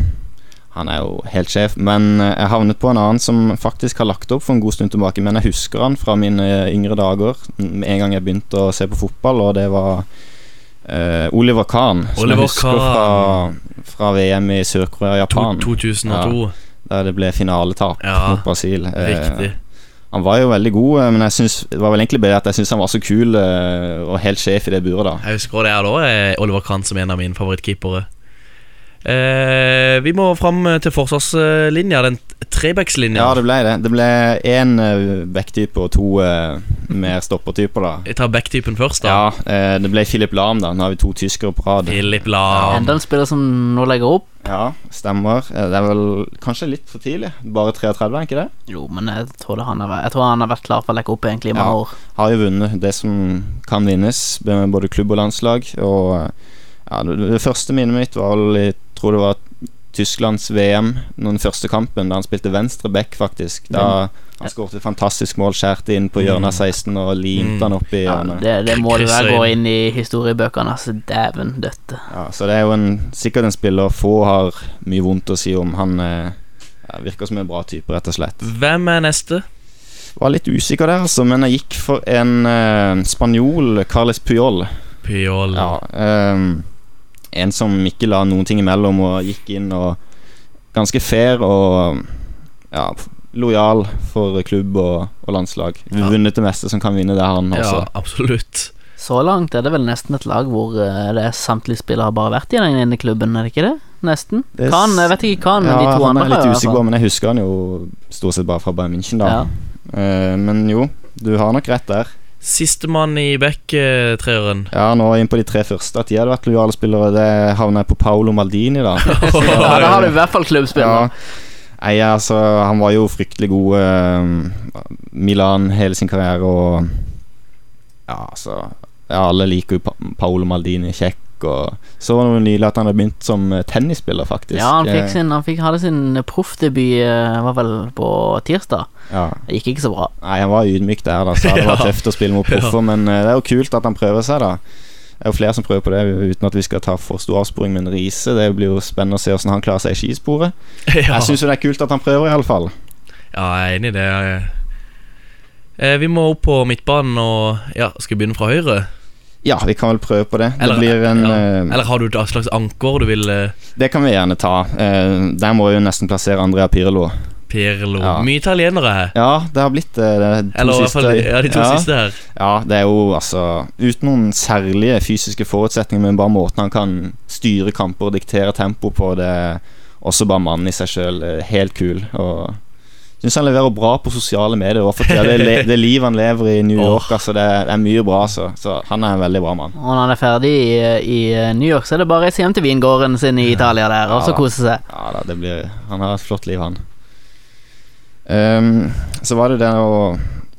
han er jo helt sjef. Men eh, jeg havnet på en annen som faktisk har lagt opp for en god stund tilbake. Men jeg husker han fra mine yngre dager, med en gang jeg begynte å se på fotball, og det var uh, Oliver Kahn. Som jeg husker fra, fra VM i Sør-Korea og Japan. 2002. Der det ble finaletap Ja, mot Brasil. Eh, Riktig. Han var jo veldig god, eh, men jeg synes, det var vel egentlig bedre at jeg syns han var så kul eh, og helt sjef i det buret, da. Jeg husker det er da eh, Oliver Kahn som en av mine favorittkeepere. Eh, vi må fram til forsvarslinja, den trebackslinja. Ja, det ble det. Det ble én uh, backtype og to eh, mer stoppertyper, da. Jeg tar backtypen først, da. Ja, eh, det ble Philip Lahm, da. Nå har vi to tyskere på rad. Philip Lahm. Enda en spiller som nå legger opp. Ja, stemmer. Eh, Det er vel kanskje litt for tidlig. Bare 33, er ikke det? Jo, men jeg tror, det han har, vært- jeg tror han har vært klar for å legge opp egentlig i mange Ja. år. Har jo vunnet det som kan vinnes, med både klubb og landslag. Og eh, ja, det, det første minnet mitt var Jeg tror det var Tysklands VM, den første kampen, da han spilte venstre back, faktisk. Da han skåret et fantastisk mål, skjærte inn på hjørnet av 16 og limte Mm. han opp i Ja, hjørnet. det, det må du vel gå inn. i historiebøkene. Altså, dæven døtte. Ja, så det er jo en, sikkert en spiller få har mye vondt å si om. Han eh, ja, virker som en bra type, rett og slett. Hvem er neste? Var litt usikker der, altså, men jeg gikk for en uh, spanjol, Carles Puyol. Puyol. Ja, ehm, en som ikke la noen ting imellom og gikk inn og Ganske fair og ja, lojal for klubb og, og landslag. Ja. Vunnet det meste som kan vinne, det har han Ja, absolutt. Så langt er det vel nesten et lag hvor eh, det er samtlige spillere har bare vært i den ene klubben, er det ikke det? Nesten. Det Kan, jeg vet ikke kan, men Ja, de to han andre er litt usikker men jeg husker han jo stort sett bare fra Bayern München, da. Ja. Uh, men jo, du har nok rett der. Sistemann i back-treeren. Ja, nå inn på de tre første. At de hadde vært lojale spillere, det havner jeg på Paolo Maldini, da. Ja, da har du i hvert fall klubbspiller. Ja. Nei, altså, han var jo fryktelig god eh, Milan hele sin karriere og Ja, altså ja, Alle liker jo pa Paolo Maldini, kjekk. Og så var det nylig at han hadde begynt som eh, tennisspiller, faktisk. Ja, han fikk Eh, sin Han fikk, hadde sin proffdebut eh, Var vel på tirsdag. ja. Det gikk ikke så bra. Nei, han var ydmyk der, da, så det var tøft å spille mot proffer. Men det er jo kult at han prøver seg, da. Det er jo flere som prøver på det, uten at vi skal ta for stor avsporing. Men Riise, det blir jo spennende å se hvordan han klarer seg i skisporet. ja. Jeg syns jo det er kult at han prøver, i alle fall. ja, jeg er enig i det. Eh, vi må opp på midtbanen og Ja, skal begynne fra høyre? Ja, vi kan vel prøve på det. Eller- det blir en ja. eh, Eller har du et slags anker du vil eh, Det kan vi gjerne ta. Eh, der må vi jo nesten plassere Andrea Pirlo. Pirlo Ja. Mye italienere her. Ja, det har blitt det. det. To Eller i hvert fall ja, de to ja. siste her. Ja, det er jo altså Uten noen særlige fysiske forutsetninger, men bare måten han kan styre kamper og diktere tempo på, det også bare mannen i seg sjøl. Helt kul. Og Syns han leverer bra på sosiale medier. Det, le- det livet han lever i New York, altså, det, det er mye bra. Så, så han er en veldig bra mann. Og når han er ferdig i, i New York, så er det bare å reise hjem til vingården sin i Italia der, og så kose seg. Ja da, det blir Han har et flott liv, han. Um, så var det det å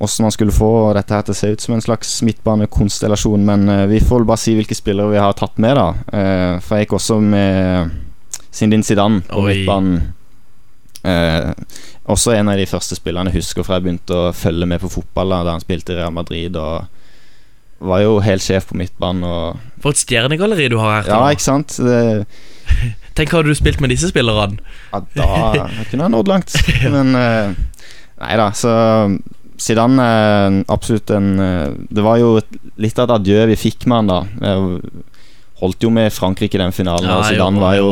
Hvordan man skulle få dette her til å se ut som en slags midtbanekonstellasjon. Men uh, vi får bare si hvilke spillere vi har tatt med, da. Uh, for jeg gikk også med Sindin Zidane på Oi. midtbanen. Eh, også en av de første spillerne jeg husker fra jeg begynte å følge med på fotball da han spilte i Real Madrid. Og var jo helt sjef på midtbanen. Og, For et stjernegalleri du har her. ja, ikke sant? Det, Tenk hadde du spilt med disse spillerne. Ja, da kunne jeg nådd langt. Men eh, Nei da, så Zidane er absolutt en eh, Det var jo litt av et adjø vi fikk med han da. Jeg holdt jo med Frankrike i den finalen, Ja, og Zidane var jo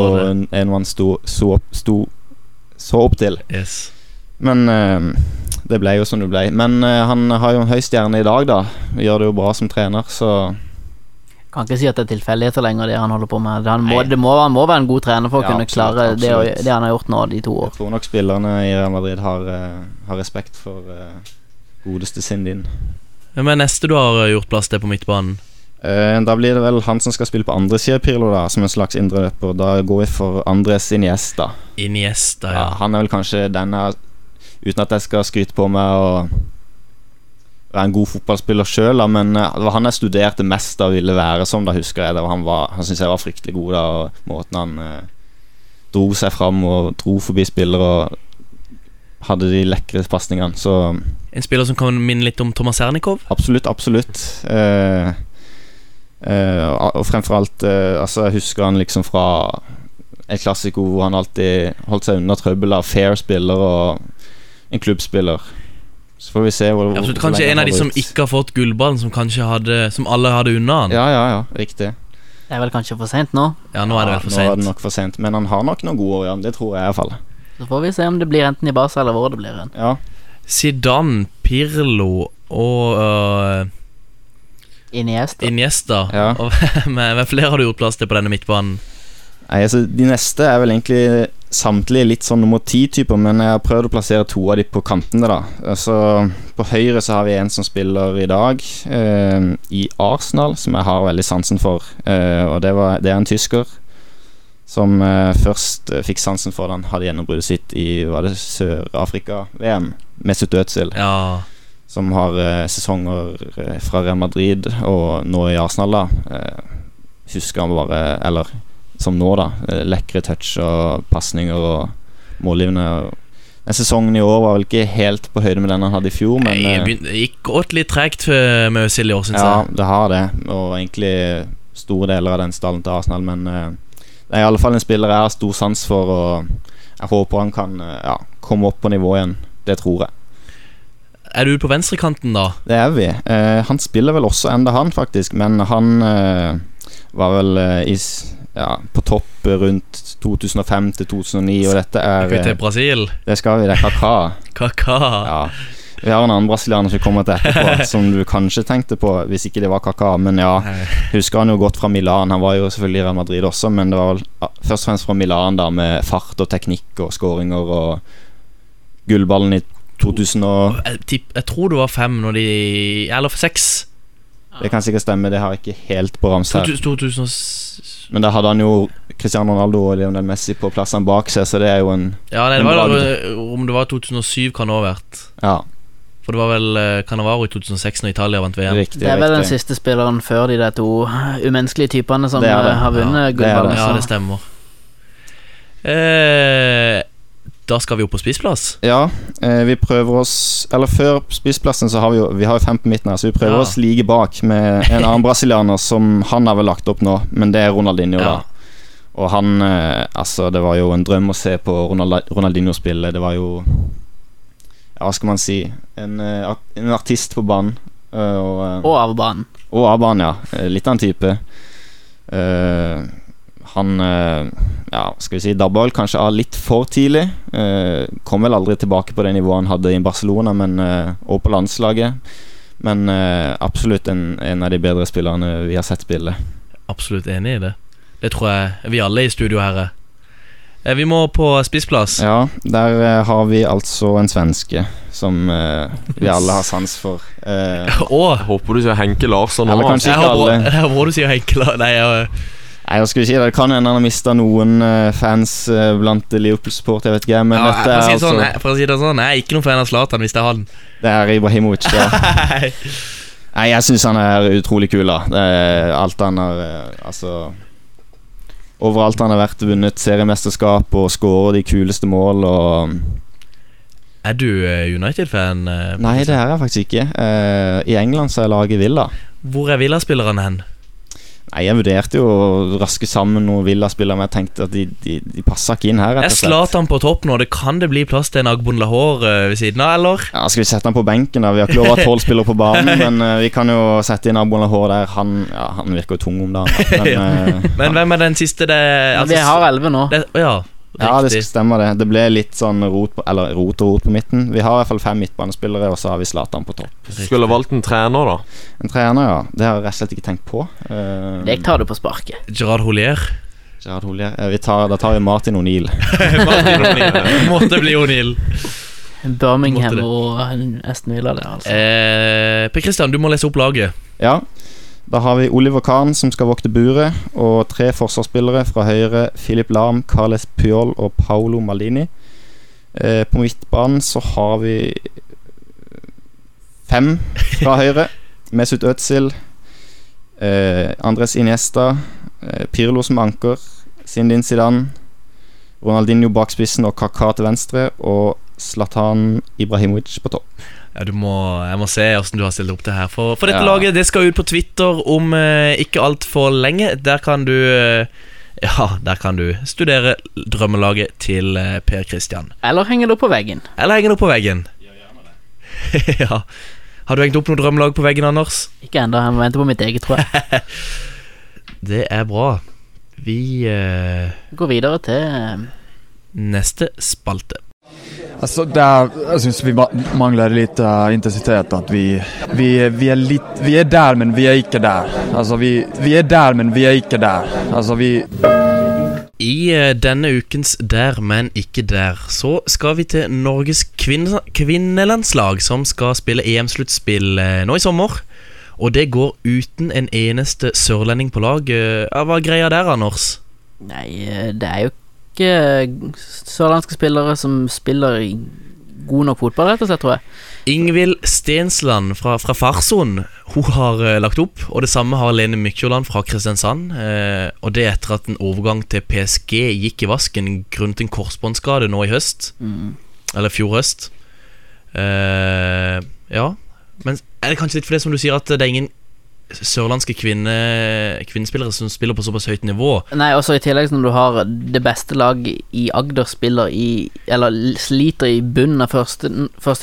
en man sto, så, sto så opp til. Yes. Men uh, det ble jo som det ble. Men uh, han har jo en høy stjerne i dag, da. Gjør det jo bra som trener, så Kan ikke si at det er tilfeldigheter lenger, det han holder på med. Han må, det må, han må være en god trener for å Ja, kunne absolutt, klare det, absolutt. det han har gjort nå de to år. jeg tror nok spillerne i Real Madrid har, eh, har respekt for godeste din Hvem er neste du har gjort plass til på midtbanen? Eh, da blir det vel han som skal spille på andre sida, Pirlo, da, som en slags indreløper. Da går vi for Andres Iniesta. Iniesta, Ja, ja. han er vel kanskje denne, Uten at jeg skal skryte på meg å være en god fotballspiller sjøl, men eh, det var han jeg studerte mest av ville være som, da husker jeg det. var han var, han syntes jeg var fryktelig god da, og måten han eh, dro seg fram og dro forbi spillere og hadde de lekre pasningene. Så En spiller som kan minne litt om Thomas Sernikov? Absolutt, absolutt. Eh, og fremfor alt eh, Altså, jeg husker han liksom fra et klassiko hvor han alltid holdt seg unna trøbbel av fair spiller og en klubbspiller. Så får vi se hvor, Ja, absolutt, kanskje en av de som ikke har fått gullballen, som kanskje hadde Som alle hadde unna han. Ja, ja, ja, riktig. Det er vel kanskje for seint nå. Ja, nå er det vel for Nå er det nok for sent. Men han har nok noen gode år igjen, det tror jeg i hvert fall. Så får vi se om det blir enten i Barca eller hvor det blir en. Ja. Zidane, Pirlo og øh, Iniesta. Iniesta. Ja. Og hvem, hvem flere har du gjort plass til på denne midtbanen? Nei, altså, de neste er vel egentlig samtlige litt sånn nummer ti-typer, men jeg har prøvd å plassere to av de på kantene, da. Altså, på høyre så har vi en som spiller i dag eh, i Arsenal, som jeg har veldig sansen for. Eh, og det, var, det er en tysker som eh, først eh, fikk sansen for da han hadde gjennombruddet sitt i var det Sør-Afrika-VM, Mesut Özil Ja. Som har eh, sesonger eh, fra Real Madrid og nå i Arsenal, da. Eh, husker han bare Eller som nå, da. Lekre touch og pasninger og målgivende. Den sesongen i år var vel ikke helt på høyde med den han hadde i fjor, men Det gikk godt litt tregt med Øzil i år, syns ja, jeg. det har det. Og egentlig store deler av den stallen til Arsenal, men det er i alle fall en spiller jeg har stor sans for, og jeg håper han kan ja, komme opp på nivå igjen. Det tror jeg. Er du på venstrekanten, da? Det er vi. Eh, han spiller vel også enda han, faktisk, men han eh, var vel eh, i, ja, på topp rundt 2005 til 2009, og dette er Skal vi til Brasil? Det skal vi, det er Kaka. Kaka. Ja. Vi har en annen brasilianer som kommer til etterpå, som du kanskje tenkte på hvis ikke det var Kaka. Men ja, husker han jo godt fra Milan. Han var jo selvfølgelig i Real Madrid også, men det var vel ja, først og fremst fra Milan, da, med fart og teknikk og skåringer og gullballen i 2000 og Jeg, jeg tror det var fem når de Eller seks. Det kan sikkert stemme, det har jeg ikke helt på rams her. 2000 2000 Men da hadde han jo Cristiano Ronaldo og Lionel Messi på plassene bak seg, så det er jo en Ja, nei, det en var, bragd. om det var 2007, kan det ha vært. Ja, For det var vel Canavaro i 2006 når Italia vant VM. riktig. Det er vel den siste spilleren før de der to umenneskelige typene som Det det. eh, har vunnet Ja, gullballen. Ja, det stemmer. Eh, da skal vi opp på spiseplass? Ja, eh, vi prøver oss Eller før spiseplassen så har vi jo Vi har jo fem på midten her, så vi prøver Ja. oss like bak med en annen brasilianer som han har vel lagt opp nå, men det er Ronaldinho, Ja. da. Og han eh, Altså, det var jo en drøm å se på Ronald Ronaldinho spille. Det var jo Ja, hva skal man si En, eh, en artist på banen. og, Og av banen. Og Aban, ja. Eh, Litt av en type. Eh, han eh, Ja, skal vi si dabba vel kanskje av litt for tidlig. Eh, kom vel aldri tilbake på det nivået han hadde i Barcelona, men eh, og på landslaget. Men absolutt en, en av de bedre spillerne vi har sett spille. Absolutt enig i det. Det tror jeg vi alle i studio her er. Vi må på spissplass. Ja, der har vi altså en svenske som vi alle har sans for. Eh, Jeg håper du sier Henke Larsson Eller kanskje- ikke alle. Jeg alle. jeg håper du sier Henke Henkeland. Nei, jeg, hva skal vi si Det kan hende han har mista noen eh, fans eh, blant Liverpool-support, jeg vet ikke, men ja, dette er altså sånn, jeg, for å si det sånn, jeg er ikke noen fan av Zlatan hvis det er han. Det er Ibrahimovic, ja. Nei, jeg syns han er utrolig kul, da. Alt han har eh, Altså Overalt han har vært, vunnet seriemesterskap og skåret de kuleste mål og Er du eh, United-fan? eh, Nei, det er jeg faktisk ikke. Eh, I England så er laget Villa. Hvor er Villa-spillerne hen? Nei, Jeg vurderte jo å raske sammen noen Villa-spillere, men jeg tenkte at de, de, de passa ikke inn her. Er rett og slett Zlatan på topp nå? Det kan det bli plass til en Agbon Lahore eh, ved siden av, eller? Ja, Skal vi sette han på benken? da? Vi har ikke lov å ha tolv spillere på banen, men uh, vi kan jo sette inn Agbon Lahore der. Han, ja, han virker jo tung om dagen. Men, uh, Men hvem er den siste det altså, vi har elleve nå. det, Ja, Ja, det riktig. stemmer det. Det ble litt sånn rot på, Eller rot og rot på midten. Vi har i hvert fall fem midtbanespillere, og så har vi Zlatan på topp. Skulle valgt en trener, da. En trener, ja. Det har jeg rett og slett ikke tenkt på. Uh, jeg tar det på sparket. Gerard Holier. Gerard Holier. Eh, vi tar, da tar vi Martin O'Neill. Måtte bli O'Neill. Birmingham og Aston Villa der, altså. Eh, per Christian, du må lese opp laget. Ja. Da har vi Oliver Kahn som skal vokte buret, og tre forsvarsspillere fra høyre. Philip Lahm, Carles Puyol og Paolo Maldini. Eh, på midtbanen så har vi fem fra høyre. Mesut Özil, eh, Andres Iniesta, eh, Pirlo som anker, Sindin Zidane, Ronaldinho bak spissen og Kaka til venstre, og Zlatan Ibrahimovic på topp. Ja, du må, jeg må se hvordan du har stilt opp det her. For, for dette Ja. laget det skal ut på Twitter om eh, ikke altfor lenge. Der kan du eh, Ja, der kan du studere drømmelaget til eh, Per Christian. Eller henge det opp på veggen. Eller henge det opp på veggen. ja. Har du hengt opp noe drømmelag på veggen, Anders? Ikke ennå, jeg må vente på mitt eget, tror jeg. Det er bra. Vi eh, Går videre til eh, Neste spalte. Alltså där, jeg syns vi mangler litt lite eh, intensitet. At vi, vi, vi, er litt vi er der, men vi er ikke der. Altså, vi, vi er der, men vi er ikke der. Altså, vi... I eh, denne ukens Der, men ikke der, så skal vi til Norges kvinne, kvinnelandslag, som skal spille EM-sluttspill eh, nå i sommer. Og det går uten en eneste sørlending på lag. Hva er greia der, Anders? Nei, det er jo ikke sørlandske spillere som spiller i god nok fotball, rett og slett, tror jeg. Ingvild Stensland fra, fra Farsund Hun har uh, lagt opp, og det samme har Lene Mykjåland fra Kristiansand. Uh, og det etter at en overgang til PSG gikk i vasken grunnet en korsbåndskade nå i høst. Eller fjor høst. Uh, ja. Men er det kanskje litt for det som du sier at det er ingen sørlandske kvinne, kvinnespillere som spiller på såpass høyt nivå? Nei, også i tillegg når du har det beste lag i Agder spiller i Eller sliter i bunnen av første,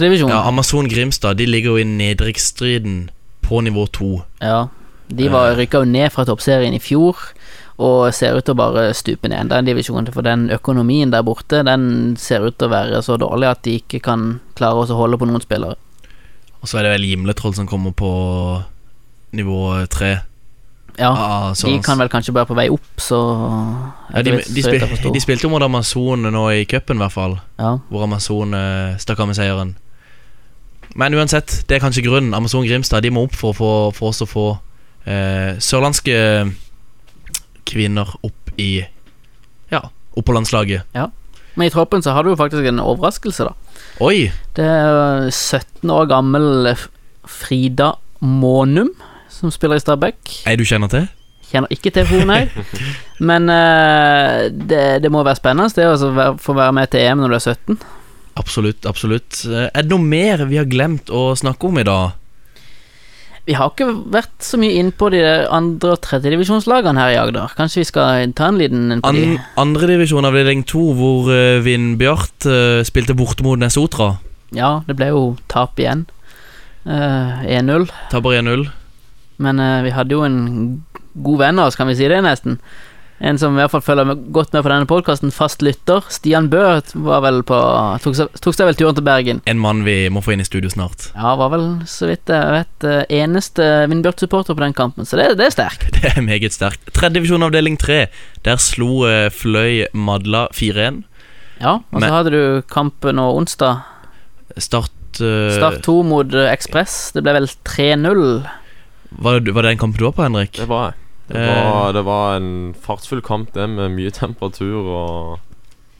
divisjon Ja, Amazon Grimstad de ligger jo i nedrykksstriden på nivå to. Ja, de var rykka jo ned fra toppserien i fjor, og ser ut til å bare stupe ned den divisjonen. For den økonomien der borte, den ser ut til å være så dårlig at de ikke kan klare å holde på noen spillere. Og så er det vel Gimletroll som kommer på nivå tre. Ja, Ah, de kan vel kanskje bare på vei opp, så Ja, de, er de, så spil, de spilte jo mot Amazon nå i cupen, i hvert fall. Ja. Hvor Amazon eh, stakk av med seieren. Men uansett, det er kanskje grunnen. Amazon Grimstad De må opp for, få- for oss å få eh, sørlandske kvinner opp i Ja, opp på landslaget. Ja. Men i troppen så har du jo faktisk en overraskelse, da. Oi! Det er 17 år gammel Frida Månum som spiller i Stabæk. Ei du kjenner til? Kjenner ikke til henne, nei. Men uh, det, det må være spennende det å få være med til EM når du er 17. Absolutt, absolutt. Eh, Er det noe mer vi har glemt å snakke om i dag? Vi har ikke vært så mye inn på de andre- og tredjedivisjonslagene her i Agder. Kanskje vi skal ta en liten en på An, de? Andredivisjon avdeling to, hvor uh, Vindbjart uh, spilte borte mot Nesotra. Ja, det ble jo tap igjen. Uh, 1-0. Taper 1-0. Men uh, vi hadde jo en god venn av oss, kan vi si det, nesten. En som i hvert fall følger med, godt med på denne podkasten, fast lytter. Stian Bø var vel på tok seg, tok seg vel turen til Bergen. En mann vi må få inn i studio snart. Ja, var vel, så vidt jeg vet, eh, eneste Vindbjart-supporter på den kampen, så det, det er sterkt. Det er meget sterkt. Tredjedivisjon avdeling tre. Der slo uh, Fløy Madla 4-1. Ja, og så Men- hadde du kampen nå onsdag. Start uh, Start 2 mot Ekspress. Det ble vel 3-0. Var, det- var det en kamp du var på, Henrik? Det var jeg. Det Eh. var, det var en fartsfull kamp, det, med mye temperatur og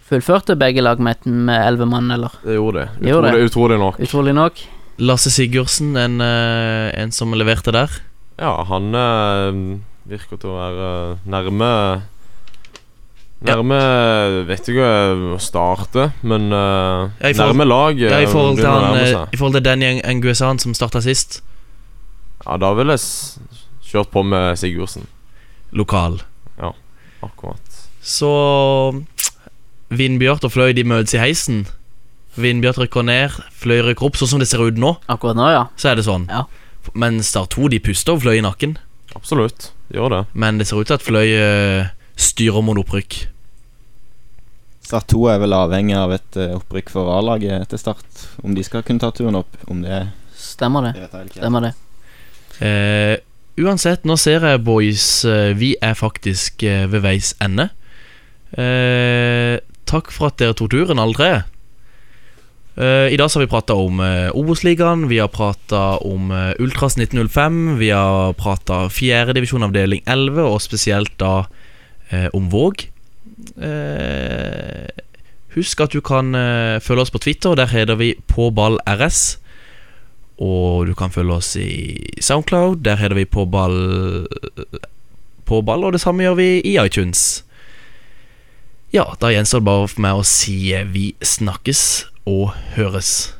Fullførte begge lag med med elleve mann, eller? Det gjorde det. Det gjorde det. utrolig nok. Utrolig nok. Lasse Sigurdsen, en, eh, en som leverte der. Ja, han eh, virker til å være nærme Nærme Vet ikke å starte, men Ja, forhold- nærme lag. Ja, I forhold til, han, i forhold til Danny Nguesan som starta sist. Ja, da ville jeg kjørt på med Sigurdsen. Lokal. Ja, Akkurat. Så Vindbjørt og Fløy de møtes i heisen. Vindbjørt rykker ned, Fløy rykker opp. Sånn som det ser ut nå, Akkurat nå, ja. så er det sånn. Ja. Men Star 2 de puster og Fløy i nakken. Absolutt. de Gjør det. Men det ser ut til at Fløy eh, styrer mot opprykk. Start 2 er vel avhengig av et eh, opprykk for A-laget etter start. Om de skal kunne ta turen opp. Om det er Stemmer det. det. Stemmer det. Eh, uansett, nå ser jeg, boys, eh, vi er faktisk eh, ved veis ende. Eh, takk for at dere tok turen, alle tre. Eh, I dag så har vi prata om eh, Obos-ligaen, vi har prata om Ultras 1905, vi har prata fjerdedivisjon avdeling 11, og spesielt da om Våg. Husk at du kan følge oss på Twitter, der heter vi Påballrs. RS. Og du kan følge oss i Soundcloud. Der heter vi på ball På ball, og det samme gjør vi i iTunes. Ja, da gjenstår det bare for meg å si vi snakkes og høres.